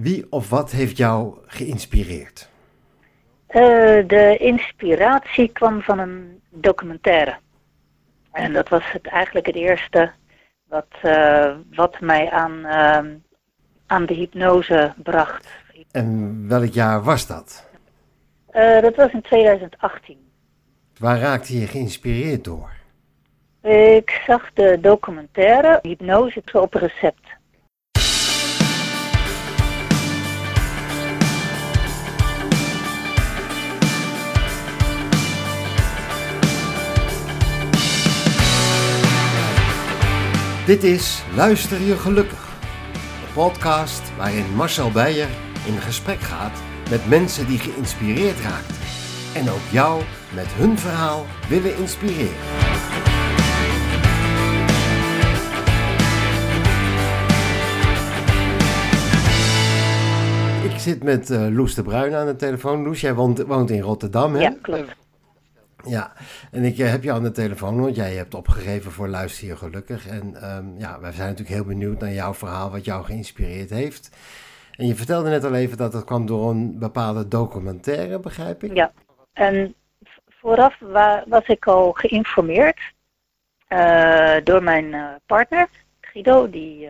Wie of wat heeft jou geïnspireerd? Eh, de inspiratie kwam van een documentaire. En dat was het, eigenlijk het eerste wat, eh, wat mij aan, ehm, aan de hypnose bracht. En welk jaar was dat? Eh, dat was in 2018. Waar raakte je geïnspireerd door? Ik zag de documentaire Hypnose op recept. Dit is Luister je gelukkig. De podcast waarin Marcel Beijer in gesprek gaat met mensen die geïnspireerd raakten. En ook jou met hun verhaal willen inspireren. Ik zit met uh, Loes de Bruin aan de telefoon. Loes, jij woont, woont in Rotterdam, hè? Ja, klopt. Ja, en ik eh, heb je aan de telefoon, want jij hebt opgegeven voor Luister je gelukkig. En um, ja, wij zijn natuurlijk heel benieuwd naar jouw verhaal, wat jou geïnspireerd heeft. En je vertelde net al even dat het kwam door een bepaalde documentaire, begrijp ik? Ja, en vooraf was ik al geïnformeerd uh, door mijn uh, partner, Guido. Die,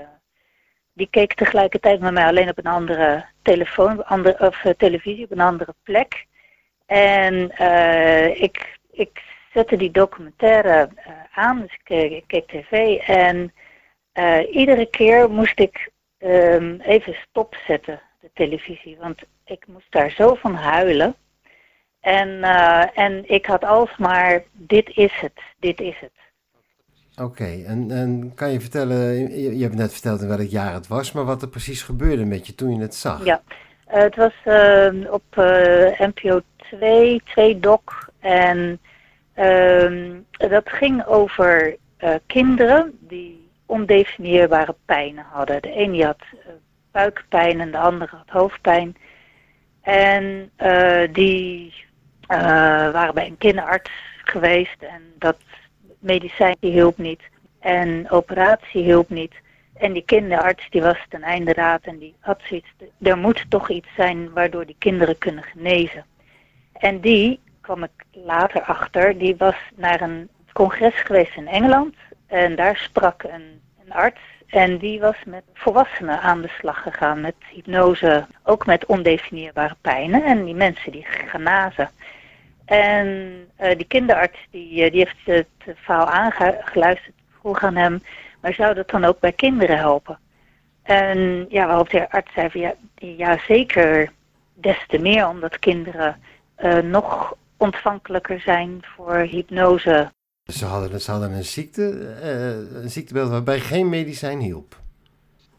die keek tegelijkertijd met mij alleen op een andere telefoon, andere, of televisie, op een andere plek. En ik ik zette die documentaire uh, aan, dus ik keek, ik keek tv en uh, iedere keer moest ik um, even stopzetten, de televisie, want ik moest daar zo van huilen. En, uh, en ik had alsmaar, dit is het, dit is het. Oké, okay, en, en kan je vertellen, je, je, hebt net verteld in welk jaar het was, maar wat er precies gebeurde met je toen je het zag? Ja, het was ehm, op NPO 2, 2 doc en dat ging over uh, kinderen die ondefinieerbare pijnen hadden. De ene had uh, buikpijn en de andere had hoofdpijn. En uh, die waren bij een kinderarts geweest en dat medicijn hielp niet. En operatie hielp niet. En die kinderarts die was ten einde raad en die had zoiets, er moet toch iets zijn waardoor die kinderen kunnen genezen. En die kwam ik later achter, die was naar een congres geweest in Engeland. En daar sprak een, een arts. En die was met volwassenen aan de slag gegaan met hypnose, ook met ondefinieerbare pijnen. En die mensen die genazen. En uh, die kinderarts die, uh, die heeft het verhaal aangeluisterd, vroeg aan hem, maar zou dat dan ook bij kinderen helpen? En ja, waarop de arts zei van ja, ja zeker des te meer, omdat kinderen nog ontvankelijker zijn voor hypnose. Ze hadden, ze hadden een, ziekte, uh, een ziektebeeld waarbij geen medicijn hielp.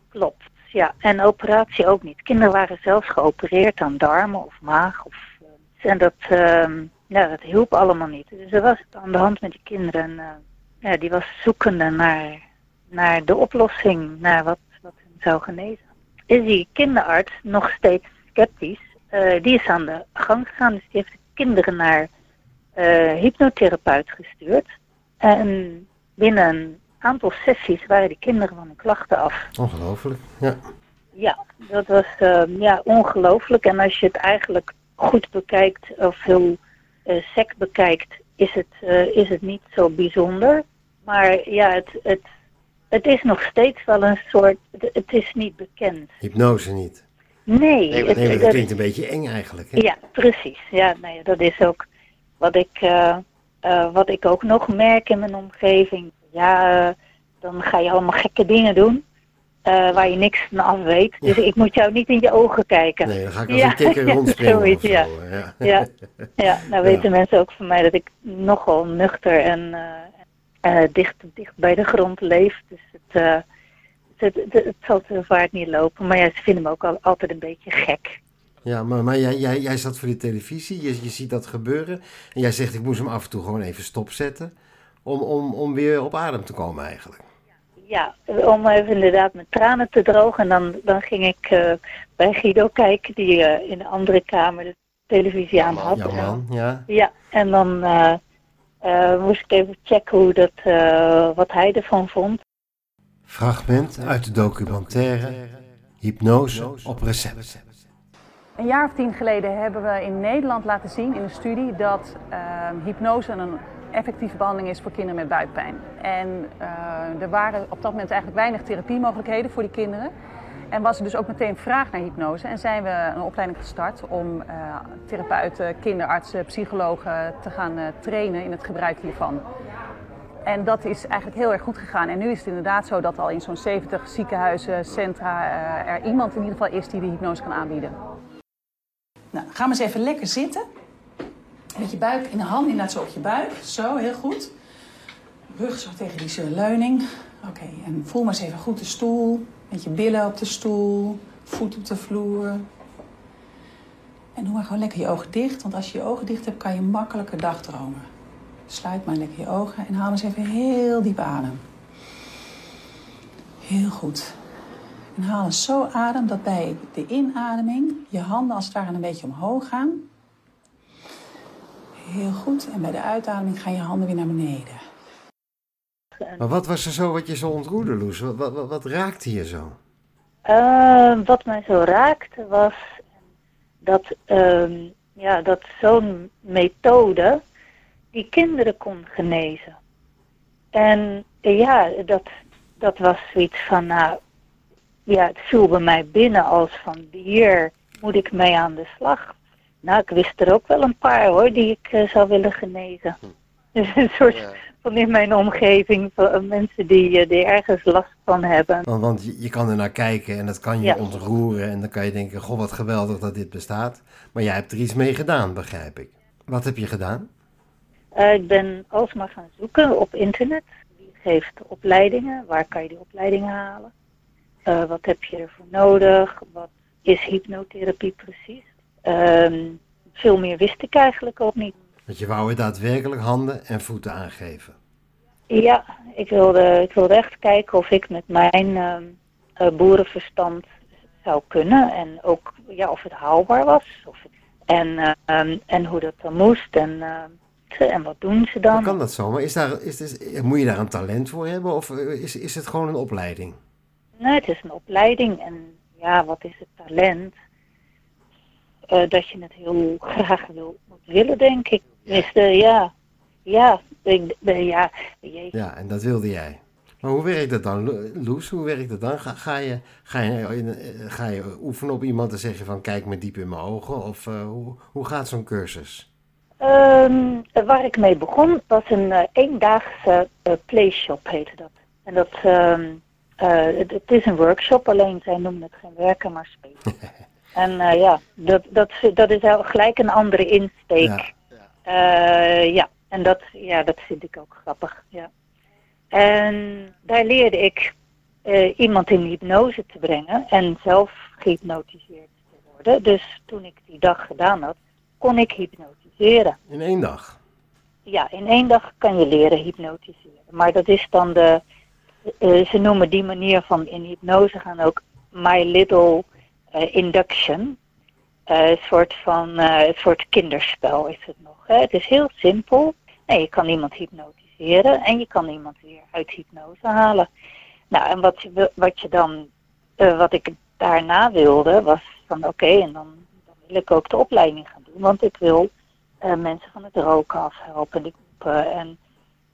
Klopt, ja. En operatie ook niet. Kinderen waren zelfs geopereerd aan darmen of maag. Of, uh, en dat, uh, ja, dat hielp allemaal niet. Dus er was aan de hand met die kinderen. En, eh, ja, die was zoekende naar, naar de oplossing, naar wat, wat hen zou genezen. Is die kinderarts nog steeds sceptisch? Die is aan de gang gegaan, dus die heeft kinderen naar uh, hypnotherapeut gestuurd. En binnen een aantal sessies waren die kinderen van hun klachten af. Ongelooflijk, ja. Ja, dat was uh, ja, ongelooflijk. En als je het eigenlijk goed bekijkt, of heel uh, sec bekijkt, is het, uh, is het niet zo bijzonder. Maar ja, het, het, het is nog steeds wel een soort, het, het is niet bekend. Hypnose niet? Nee. Nee, het, nee, dat klinkt een beetje eng eigenlijk. Hè? Ja, precies. Ja, nee, dat is ook wat ik, uh, uh, wat ik ook nog merk in mijn omgeving. Ja, uh, dan ga je allemaal gekke dingen doen. waar je niks van af weet. Dus ik moet jou niet in je ogen kijken. Nee, dan ga ik als ja. een kikker rondspringen Zoiets, zo. ja. Ja. ja. ja, nou weten mensen ook van mij dat ik nogal nuchter en dicht, dicht bij de grond leef. Dus het het, het, het, zal te vaart niet lopen. Maar ja, ze vinden me ook al, altijd een beetje gek. Ja, maar, maar jij, jij, jij zat voor de televisie, je, je ziet dat gebeuren. En jij zegt, ik moest hem af en toe gewoon even stopzetten. Om, om, om weer op adem te komen eigenlijk. Ja, om even inderdaad mijn tranen te drogen. En dan, dan ging ik uh, bij Guido kijken, die uh, in de andere kamer de televisie aan had. Ja, man, ja. Ja, en dan uh, moest ik even checken hoe dat, wat hij ervan vond. Fragment uit de documentaire Hypnose op recept. Een jaar of tien geleden hebben we in Nederland laten zien in een studie dat uh, hypnose een effectieve behandeling is voor kinderen met buikpijn. En uh, er waren op dat moment eigenlijk weinig therapiemogelijkheden voor die kinderen. En was er dus ook meteen vraag naar hypnose. En zijn we een opleiding gestart om uh, therapeuten, kinderartsen, psychologen te gaan uh, trainen in het gebruik hiervan. En dat is eigenlijk heel erg goed gegaan. En nu is het inderdaad zo dat al in zo'n 70 ziekenhuizen, centra, uh, er iemand in ieder geval is die de hypnose kan aanbieden. Nou, ga maar eens even lekker zitten. Met je buik in de hand, inderdaad zo op je buik. Zo, heel goed. Rug zo tegen die leuning. Oké, en voel maar eens even goed de stoel. Met je billen op de stoel, voet op de vloer. En doe maar gewoon lekker je ogen dicht. Want als je je ogen dicht hebt, kan je makkelijker dagdromen. Sluit maar lekker je ogen en haal eens even heel diep adem. Heel goed. En haal eens zo adem dat bij de inademing je handen als het ware een beetje omhoog gaan. Heel goed. En bij de uitademing gaan je handen weer naar beneden. Maar wat was er zo wat je zo ontroerde, Loes? Wat, wat, wat raakte je zo? Uh, wat mij zo raakte was dat, uh, ja, dat zo'n methode die kinderen kon genezen. En ja, dat, dat was zoiets van, nou, ja, het viel bij mij binnen als van, hier moet ik mee aan de slag. Nou, ik wist er ook wel een paar hoor, die ik uh, zou willen genezen. Hm. Dus een soort ja. van in mijn omgeving, van mensen die, die ergens last van hebben. Want, want je, je, kan er naar kijken en dat kan je ja. ontroeren en dan kan je denken, goh wat geweldig dat dit bestaat. Maar jij hebt er iets mee gedaan, begrijp ik. Wat heb je gedaan? Uh, ik ben alsmaar gaan zoeken op internet. Wie geeft opleidingen? Waar kan je die opleidingen halen? Uh, wat heb je ervoor nodig? Wat is hypnotherapie precies? Uh, veel meer wist ik eigenlijk ook niet. Want je wou er daadwerkelijk handen en voeten aangeven? Ja, ik wilde, ik wilde echt kijken of ik met mijn uh, boerenverstand zou kunnen. En ook ja, of het haalbaar was. Of het, en, en hoe dat dan moest. En en wat doen ze dan? Hoe kan dat zo? Maar is daar, is, is, moet je daar een talent voor hebben of is, is het gewoon een opleiding? Nee, het is een opleiding en ja, wat is het talent? Uh, dat je het heel graag wil, moet willen, denk ik. Dus, uh, ja, ja, ik, uh, ja, ja, en dat wilde jij. Maar hoe werkt dat dan, Loes? Hoe werkt dat dan? Ga, ga, je, ga, je, ga je oefenen op iemand en zeggen van kijk me diep in mijn ogen? Of hoe, hoe gaat zo'n cursus? Um, waar ik mee begon was een uh, eendaagse uh, playshop heette dat. En dat um, uh, het, het, is een workshop, alleen zij noemen het geen werken, maar spelen. en ja, dat, dat, dat is gelijk een andere insteek. Ja. ja, en dat, ja, dat vind ik ook grappig. Ja. En daar leerde ik iemand in hypnose te brengen en zelf gehypnotiseerd te worden. Dus toen ik die dag gedaan had, kon ik hypnotiseren hypnotiseren. In één dag? Ja, in één dag kan je leren hypnotiseren. Maar dat is dan de, uh, ze noemen die manier van in hypnose gaan ook my little uh, induction. Uh, een soort van een soort kinderspel is het nog. Hè? Het is heel simpel. Nee, je kan iemand hypnotiseren en je kan iemand weer uit hypnose halen. Nou, en wat je, wat je dan, wat ik daarna wilde, was van oké, okay, en dan, dan wil ik ook de opleiding gaan doen. Want ik wil uh, mensen van het roken afhelpen, die groepen. En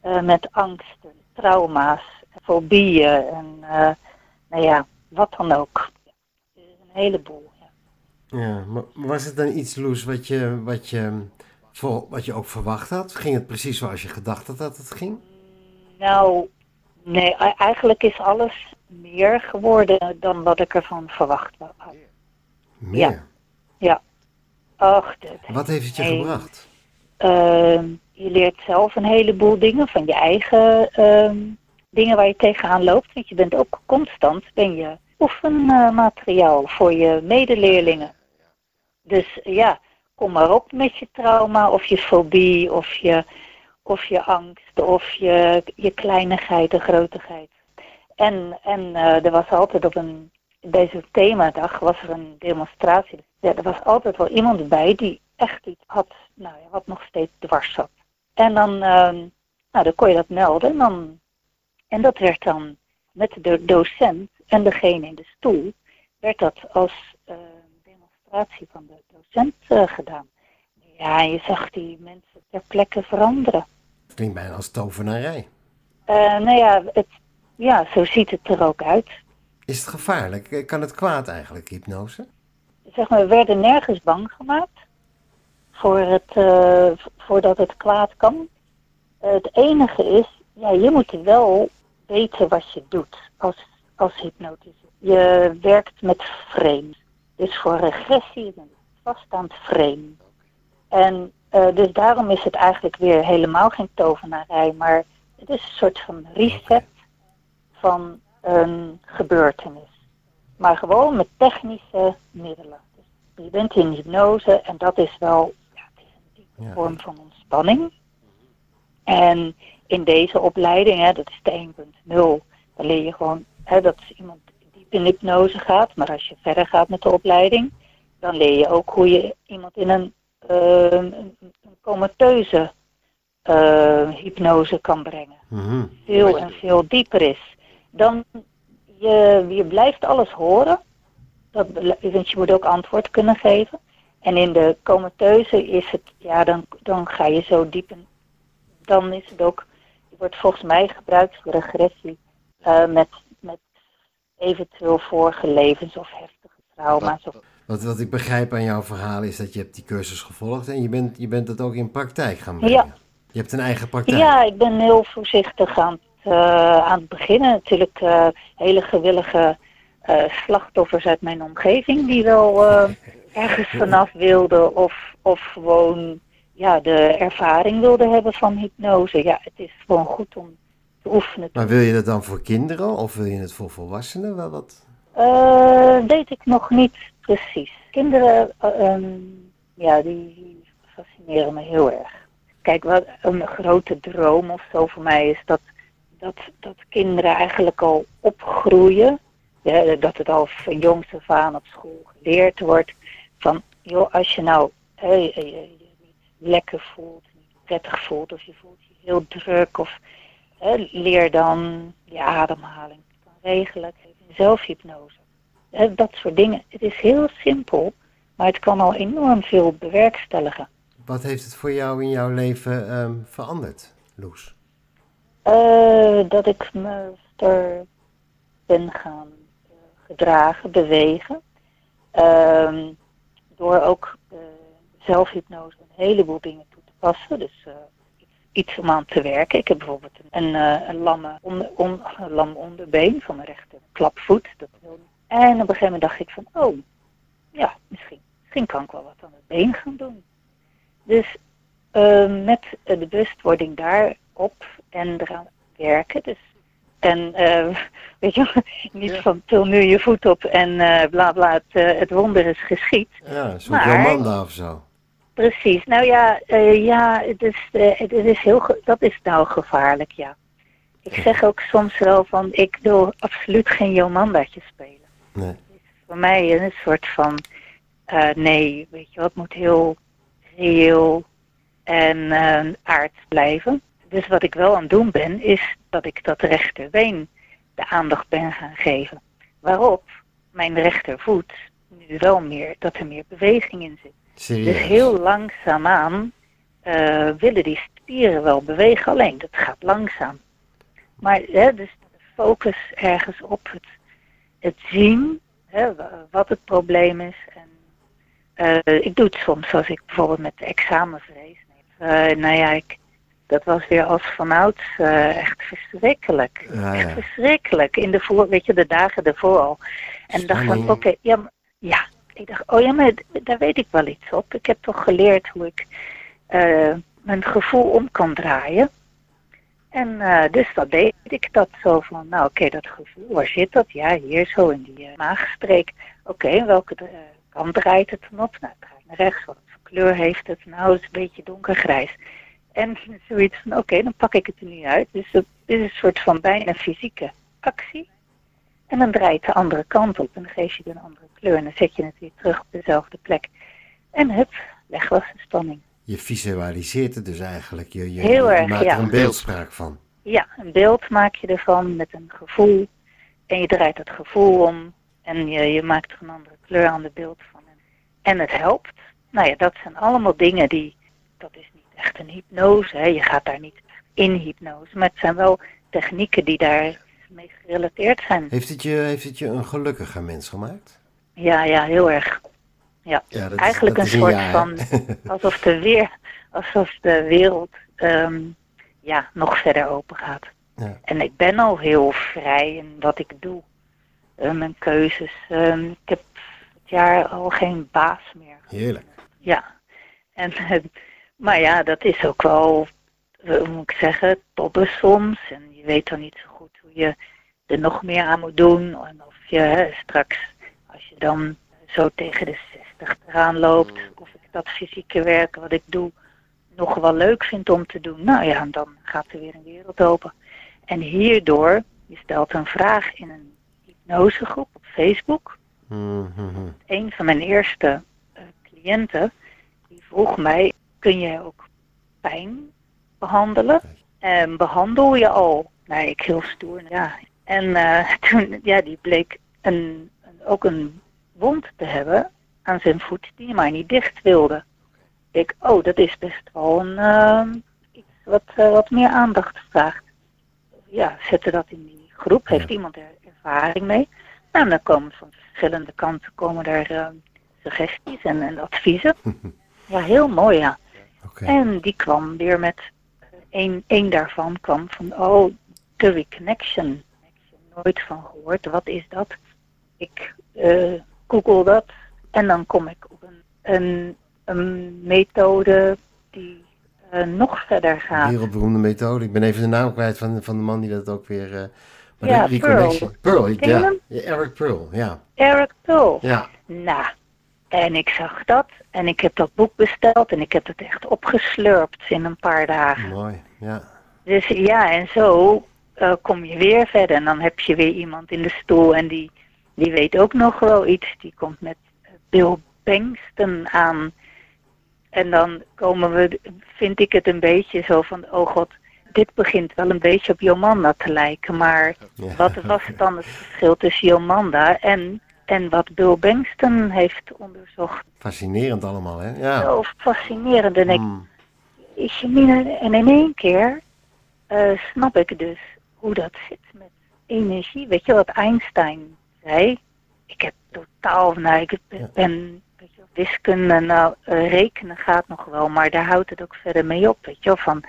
uh, met angsten, trauma's, fobieën en uh, nou ja, wat dan ook. Een heleboel. Ja, ja maar was het dan iets, Loes, wat je, wat, je, voor, wat je ook verwacht had? Ging het precies zoals je gedacht had dat het ging? Nou, nee, eigenlijk is alles meer geworden dan wat ik ervan verwacht had. Meer? Ja. ja. Wat heeft het je gebracht? Uh, je leert zelf een heleboel dingen van je eigen uh, dingen waar je tegenaan loopt. Want je bent ook constant ben je oefenmateriaal voor je medeleerlingen. Dus ja, kom maar op met je trauma of je fobie of je, of je angst of je, je kleinigheid en grotigheid. En, en uh, er was altijd op een deze themadag was er een demonstratie. Ja, er was altijd wel iemand bij die echt iets had, nou ja, wat nog steeds dwars zat. En dan, uh, nou, dan kon je dat melden. En, dan, en dat werd dan met de docent en degene in de stoel, werd dat als uh, demonstratie van de docent uh, gedaan. Ja, je zag die mensen ter plekke veranderen. Klinkt bijna als tovenarij. Uh, nou ja, het, ja, zo ziet het er ook uit. Is het gevaarlijk? Kan het kwaad eigenlijk, hypnose? Zeg maar, we werden nergens bang gemaakt voor het, uh, voordat het kwaad kan. Uh, het enige is, ja, je moet wel weten wat je doet als, als hypnotiseur. Je werkt met frames. Dus voor regressie een vaststaand frame. En uh, dus daarom is het eigenlijk weer helemaal geen tovenarij, maar het is een soort van reset van een gebeurtenis. Maar gewoon met technische middelen. Dus je bent in hypnose en dat is wel ja, het is een diepe vorm van ontspanning. En in deze opleiding, hè, dat is de 1.0, dan leer je gewoon hè, dat iemand diep in hypnose gaat. Maar als je verder gaat met de opleiding, dan leer je ook hoe je iemand in een, uh, een, een comateuze uh, hypnose kan brengen. Mm-hmm. Veel en veel dieper is. Dan, je, je blijft alles horen. Dat, want je moet ook antwoord kunnen geven. En in de comateuze is het, ja, dan, dan ga je zo diep in. Dan is het ook, die wordt volgens mij gebruikt voor regressie. Uh, met, met eventueel vorige levens of heftige trauma's. Of, wat, wat ik begrijp aan jouw verhaal is dat je hebt die cursus gevolgd en je bent, je bent het ook in praktijk gaan brengen. Ja. Je hebt een eigen praktijk. Ja, ik ben heel voorzichtig aan het, aan het beginnen. Natuurlijk uh, hele gewillige uh, slachtoffers uit mijn omgeving die wel ergens vanaf wilden of, of gewoon ja, de ervaring wilden hebben van hypnose. Ja, het is gewoon goed om te oefenen. Maar wil je dat dan voor kinderen of wil je het voor volwassenen? Wel wat? weet ik nog niet precies. Kinderen, um, ja, die fascineren me heel erg. Kijk, wat een grote droom of zo voor mij is dat, dat, dat kinderen eigenlijk al opgroeien. Dat het al van jongs af aan op school geleerd wordt. Van, joh, als je nou niet lekker voelt, niet prettig voelt, of je voelt je heel druk, of leer dan je ademhaling kan regelen. Zelfhypnose. Dat soort dingen. Het is heel simpel, maar het kan al enorm veel bewerkstelligen. Wat heeft het voor jou in jouw leven um, veranderd, Loes? Uh, dat ik me er ben gaan uh, gedragen, bewegen. Uh, door ook zelfhypnose een heleboel dingen toe te passen. Dus iets om aan te werken. Ik heb bijvoorbeeld een, een lamme onder, on, een lam onderbeen van mijn rechter klapvoet. Dat en op een gegeven moment dacht ik van, oh, ja, misschien, misschien kan ik wel wat aan het been gaan doen. Dus met de bewustwording daarop en eraan werken. Dus, en uh, weet je, niet ja. van til nu je voet op en uh, bla bla, het, uh, het wonder is geschied. Ja, zo'n Jomanda of zo. Precies. Nou ja, ja het is, het is heel, dat is nou gevaarlijk, ja. Ik zeg ook soms wel van, ik wil absoluut geen Jomandaatje spelen. Nee. Het is voor mij een soort van, nee, weet je wat, moet heel reëel en uh, aard blijven. Dus wat ik wel aan het doen ben, is dat ik dat rechterbeen de aandacht ben gaan geven. Waarop mijn rechtervoet nu wel meer, dat er meer beweging in zit. Serieus? Dus heel langzaamaan uh, willen die spieren wel bewegen, alleen dat gaat langzaam. Maar hè, dus de focus ergens op het, het zien, hè, wat het probleem is en uh, ik doe het soms als ik bijvoorbeeld met de examenvrees. Uh, nou ja, ik, dat was weer als vanouds uh, echt verschrikkelijk. Ja, echt verschrikkelijk. In de voor, weet je, de dagen ervoor al. En dacht van, oké, okay, ja, ja. Ik dacht, oh ja, maar daar weet ik wel iets op. Ik heb toch geleerd hoe ik mijn gevoel om kan draaien. En dus dat deed ik dat zo van, nou oké, okay, dat gevoel, waar zit dat? Ja, hier zo in die maagstreek. Oké, okay, welke kant draait het dan op? Nou, het draait naar rechts. Wat voor kleur heeft het? Nou, het is een beetje donkergrijs. En zoiets van, oké, okay, dan pak ik het er nu uit. Dus dat is een soort van bijna fysieke actie. En dan draait de andere kant op en dan geef je er een andere kleur. En dan zet je het weer terug op dezelfde plek. En hup, weg was de spanning. Je visualiseert het dus eigenlijk. Je, je, Heel je erg, maakt ja. er een beeldspraak van. Ja, een beeld maak je ervan met een gevoel. En je draait dat gevoel om. En je, je maakt er een andere kleur aan de beeld van. En het helpt. Nou ja, dat zijn allemaal dingen die, dat is niet echt een hypnose. Hè. Je gaat daar niet in hypnose. Maar het zijn wel technieken die daar mee gerelateerd zijn. Heeft het je, heeft het je een gelukkiger mens gemaakt? Ja, ja, heel erg. Ja, Ja, dat is- eigenlijk dat een soort ja, van, alsof de, weer, alsof de wereld ehm, ja, nog verder open gaat. Ja. En ik ben al heel vrij in wat ik doe. Eh, mijn keuzes. Ehm, ik heb het jaar al geen baas meer. Heerlijk. Ja. En, eh, maar ja, dat is ook wel, eh, hoe moet ik zeggen, tobben soms. En je weet dan niet zo goed hoe je er nog meer aan moet doen. En of je hè, straks, als je dan zo tegen de 60 eraan loopt, of ik dat fysieke werken wat ik doe nog wel leuk vind om te doen. Nou ja, dan gaat er weer een wereld open. En hierdoor, je stelt een vraag in een hypnosegroep op Facebook Mhm. een van mijn eerste eh, cliënten, die vroeg mij, kun jij ook pijn behandelen? En behandel je al? Nou, ik heel stoer, ja. En eh, toen, ja, die bleek een, ook een wond te hebben aan zijn voet die maar niet dicht wilde. Ik, oh, dat is best wel een, eh, iets wat, eh, wat meer aandacht vraagt. Ja, zetten dat in die groep. Heeft Ja. iemand er ervaring mee? Nou, dan komen van verschillende kanten komen daar eh, suggesties en, en adviezen. Ja, heel mooi, ja. En die kwam weer met, één één daarvan kwam van, oh, the reconnection. Nooit van gehoord, wat is dat? Ik eh, google dat en dan kom ik op een, een, een methode die eh, nog verder gaat. Wereldberoemde methode. Ik ben even de naam kwijt van, van de man die dat ook weer... eh maar Ja, Pearl. Reconnection. Pearl, ja. Eric Pearl, ja. Eric Pearl. Ja, Nou, en ik zag dat en ik heb dat boek besteld en ik heb het echt opgeslurpt in een paar dagen. mooi. Ja. Dus ja, en zo eh, kom je weer verder. En dan heb je weer iemand in de stoel en die, die weet ook nog wel iets. Die komt met Bill Bankston aan. En dan komen we, vind ik het een beetje zo van, oh god, dit begint wel een beetje op Jomanda te lijken. Maar ja. wat was dan het verschil tussen Jomanda en, en wat Bill Bankston heeft onderzocht? Fascinerend allemaal, hè? Ja. Zo fascinerend. En ik, Mm. ik en in één keer eh, snap ik dus hoe dat zit met energie. Weet je wat Einstein zei? Ik heb totaal, nou, ik ben, Ja. ben weet je, wel, wiskunde, nou, eh, rekenen gaat nog wel, maar daar houdt het ook verder mee op. Weet je wel, van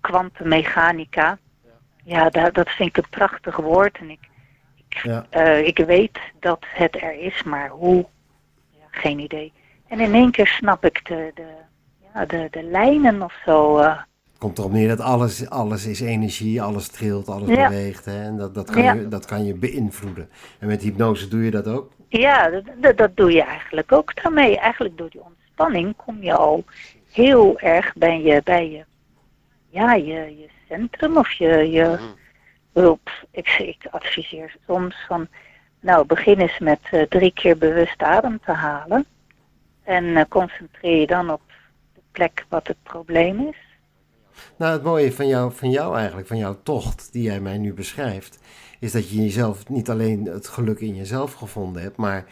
kwantummechanica. Ja, dat, dat vind ik een prachtig woord. En ik, Ja. eh, ik weet dat het er is, maar hoe? Ja, geen idee. En in één keer snap ik de, de, ja, de, de lijnen of zo. eh. Het komt erop neer dat alles, alles is energie, alles trilt, alles Ja. beweegt. Hè? En dat, dat, kan Ja. je, dat kan je beïnvloeden. En met hypnose doe je dat ook? Ja, dat, dat, dat doe je eigenlijk ook daarmee. Eigenlijk door die ontspanning kom je al heel erg bij je, bij je, ja, je, je centrum of je, je hulp. Ik, ik adviseer soms van, nou begin eens met eh, drie keer bewust adem te halen. En eh, concentreer je dan op de plek wat het probleem is. Nou, het mooie van jou, van jou eigenlijk, van jouw tocht die jij mij nu beschrijft, is dat je jezelf niet alleen het geluk in jezelf gevonden hebt, maar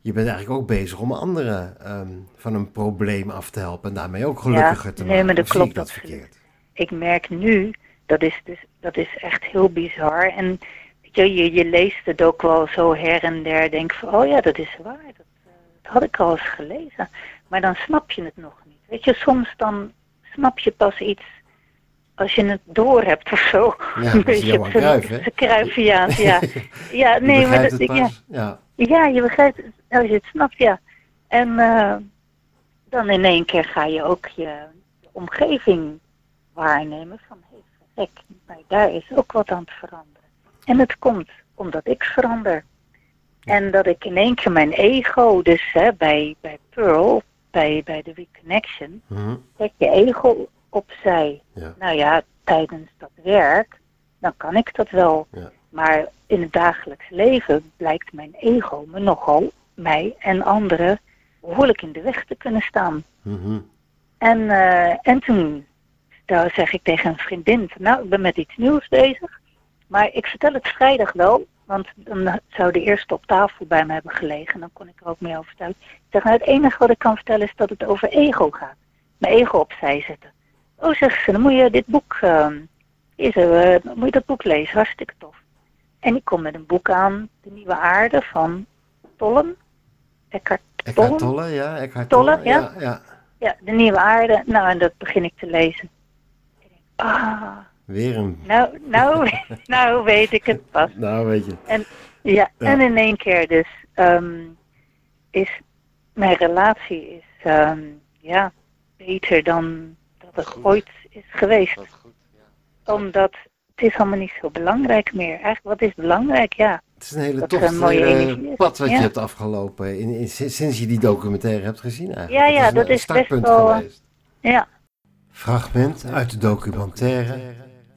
je bent eigenlijk ook bezig om anderen ehm, van een probleem af te helpen en daarmee ook gelukkiger te nee, maken. maar dat zie ik klopt dat verkeerd? ik merk nu, dat is, dus, dat is echt heel bizar. En weet je, je, je leest het ook wel zo her en der. Denk van, oh ja, dat is waar. Dat, eh, dat had ik al eens gelezen. Maar dan snap je het nog niet. Weet je, soms dan snap je pas iets als je het door hebt of zo. Ja, dat is Johan Cruijff, hè? ja. Ja, Je nee, maar dat. Ja. ja, je begrijpt het als je het snapt, ja. En eh, dan in één keer ga je ook je omgeving waarnemen van, maar daar is ook wat aan het veranderen. En het komt omdat ik verander. En dat ik in één keer mijn ego, dus hè, bij, bij Pearl, bij, bij de Reconnection, zet je ego opzij. Ja. Nou ja, tijdens dat werk, dan kan ik dat wel. Ja. Maar in het dagelijks leven blijkt mijn ego me nogal, mij en anderen, behoorlijk in de weg te kunnen staan. Mhm. En, eh, en toen daar zeg ik tegen een vriendin, van, nou, ik ben met iets nieuws bezig. Maar ik vertel het vrijdag wel, Want dan zou de eerste op tafel bij me hebben gelegen. En dan kon ik er ook meer over vertellen. Ik zeg, nou, het enige wat ik kan vertellen is dat het over ego gaat. Mijn ego opzij zetten. Oh, zegt ze, dan moet je dit boek, uh, is er, uh, moet je dat boek lezen. Hartstikke tof. En ik kom met een boek aan, De Nieuwe Aarde van Tollen. Eckhart Tolle. Eckhart Tolle, ja. Eckhart Tolle, Tolle, ja. ja. ja. Ja, De Nieuwe Aarde. Nou, en dat begin ik te lezen. Ah, Weer een... nou, nou, nou weet ik het pas. Nou, weet je. Ja, Ja. en in één keer dus ehm, is mijn relatie is ehm, ja, beter dan dat het Goed. ooit is geweest. Wat goed, ja. Omdat het is allemaal niet zo belangrijk meer. Eigenlijk, wat is belangrijk? Ja, Het is een hele Dat tof is. pad wat Ja. je hebt afgelopen in, in- sinds je die documentaire hebt gezien eigenlijk. Ja, ja, dat een is best startpunt wel, eh, geweest. ja. Fragment uit de documentaire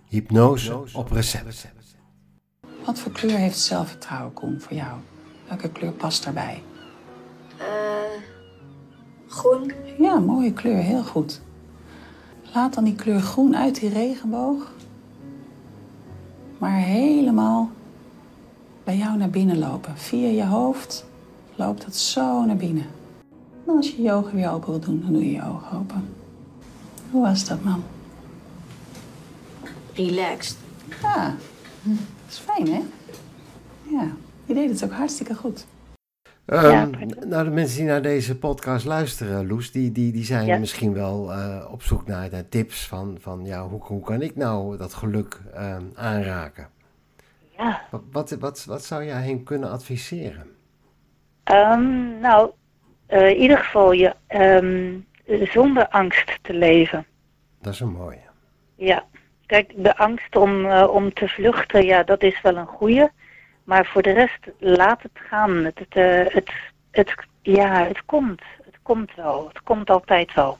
Hypnose op recept. Wat voor kleur heeft zelfvertrouwen, Koen, voor jou? Welke kleur past daarbij? Eh, groen. Ja, mooie kleur, heel goed. Laat dan die kleur groen uit die regenboog. Maar helemaal bij jou naar binnen lopen. Via je hoofd loopt dat zo naar binnen. En als je je ogen weer open wil doen, dan doe je je ogen open. Hoe was dat, mam? Relaxed. Ja, dat is fijn, hè? Ja, je deed het ook hartstikke goed. Ehm, Ja, nou, de mensen die naar deze podcast luisteren, Loes, die, die, die zijn Ja. misschien wel eh, op zoek naar, naar tips van, van ja, hoe, hoe kan ik nou dat geluk ehm, aanraken? ja. Wat, wat, wat, wat zou jij hen kunnen adviseren? Ehm, nou, eh, in ieder geval je ehm, zonder angst te leven. Dat is een mooie. Ja, kijk, de angst om, eh, om te vluchten, ja, dat is wel een goeie. Maar voor de rest, laat het gaan. Het, het, eh, het, het, ja, het komt. Het komt wel. Het komt altijd wel.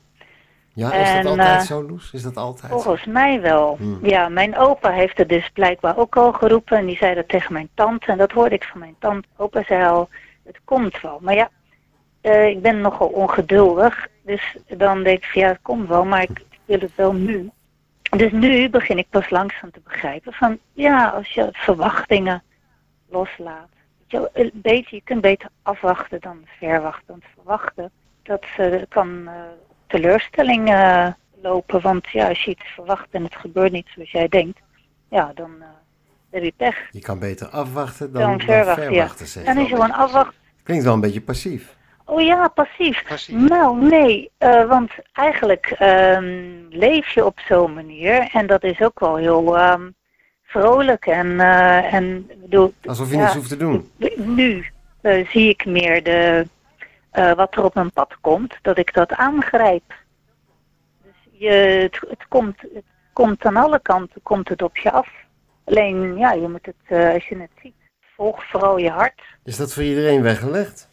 Ja, is En, dat altijd eh, zo, Loes? Is dat altijd zo? Volgens mij wel. Hmm. Ja, mijn opa heeft het dus blijkbaar ook al geroepen. En die zei dat tegen mijn tante. En dat hoorde ik van mijn tante. Opa zei al, het komt wel. Maar ja, eh, ik ben nogal ongeduldig. Dus dan denk ik van ja, het komt wel. Maar ik, wil het wel nu. Dus nu begin ik pas langzaam te begrijpen van ja, als je verwachtingen loslaat. weet je, een beetje, je kunt beter afwachten dan verwachten. Want verwachten, dat eh, kan eh, teleurstelling lopen. Want ja, als je iets verwacht en het gebeurt niet zoals jij denkt, ja, dan heb je pech. Je kan beter afwachten dan, Dan dan verwachten, ja. Dan je. is je gewoon afwachten. Klinkt wel een beetje passief. Oh ja, passief. Passief. Nou, nee, eh, want eigenlijk ehm, leef je op zo'n manier en dat is ook wel heel ehm, vrolijk en, eh, en ik bedoel, Alsof je ja, niks hoeft te doen. Nu eh, zie ik meer de, eh, wat er op mijn pad komt, dat ik dat aangrijp. Dus je, het, het, komt, het komt aan alle kanten komt het op je af. Alleen, ja, je moet het, eh, als je het ziet, volg vooral je hart. Is dat voor iedereen weggelegd?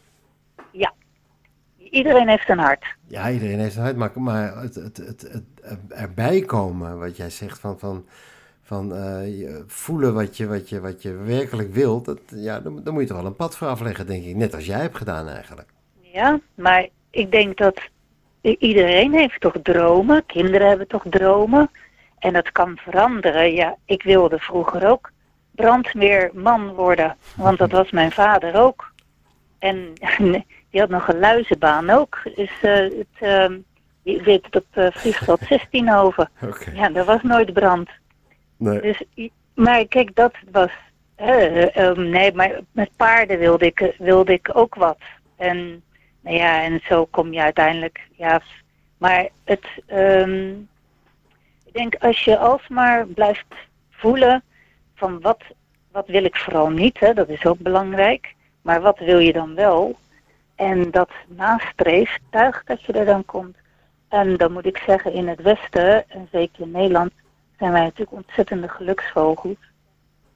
Iedereen heeft een hart. Ja, iedereen heeft een hart, maar, maar het, het, het, het erbij komen, wat jij zegt, van, van, van eh, voelen wat je, wat, je, wat je werkelijk wilt, dat, ja, dan, dan moet je toch wel een pad voor afleggen, denk ik. Net als jij hebt gedaan eigenlijk. Ja, maar ik denk dat iedereen heeft toch dromen. Kinderen hebben toch dromen. En dat kan veranderen. Ja, ik wilde vroeger ook brandweerman worden. Want dat was mijn vader ook. En die had nog een luizenbaan ook. Dus eh het, ehm, die deed het op uh, vliegveld 16 over. Ja, er was nooit brand. Nee. Dus, maar kijk, dat was. eh, ehm, nee, maar met paarden wilde ik, eh, wilde ik ook wat. En, nou ja, en zo kom je uiteindelijk. Ja, maar het. ehm, ik denk als je alsmaar blijft voelen van wat, wat wil ik vooral niet, hè, dat is ook belangrijk. Maar wat wil je dan wel? En dat nastreeft, tuig dat je er dan komt. En dan moet ik zeggen, in het Westen, en zeker in Nederland, zijn wij natuurlijk ontzettende geluksvogels.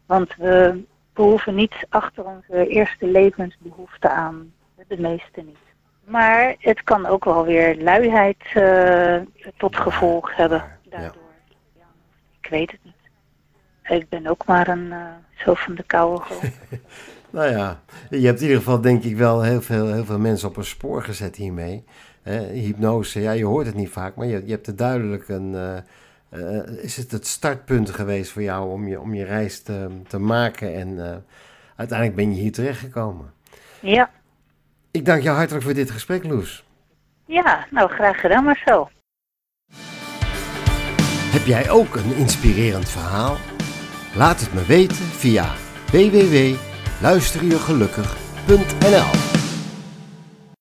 Want we behoeven niet achter onze eerste levensbehoeften aan. De meeste niet. Maar het kan ook wel weer luiheid eh, tot gevolg hebben. Daardoor. Ja, ik weet het niet. Ik ben ook maar een eh, zo van de koude golf. Nou ja, je hebt in ieder geval denk ik wel heel veel, heel veel mensen op een spoor gezet hiermee. Hypnose, ja, je hoort het niet vaak, maar je, je hebt er duidelijk een. Eh, eh, is het het startpunt geweest voor jou om je, om je reis te, te maken? En eh, uiteindelijk ben je hier terechtgekomen. Ja. Ik dank jou hartelijk voor dit gesprek, Loes. Ja, nou graag gedaan, zo. Heb jij ook een inspirerend verhaal? Laat het me weten via www luisterjegelukkig.nl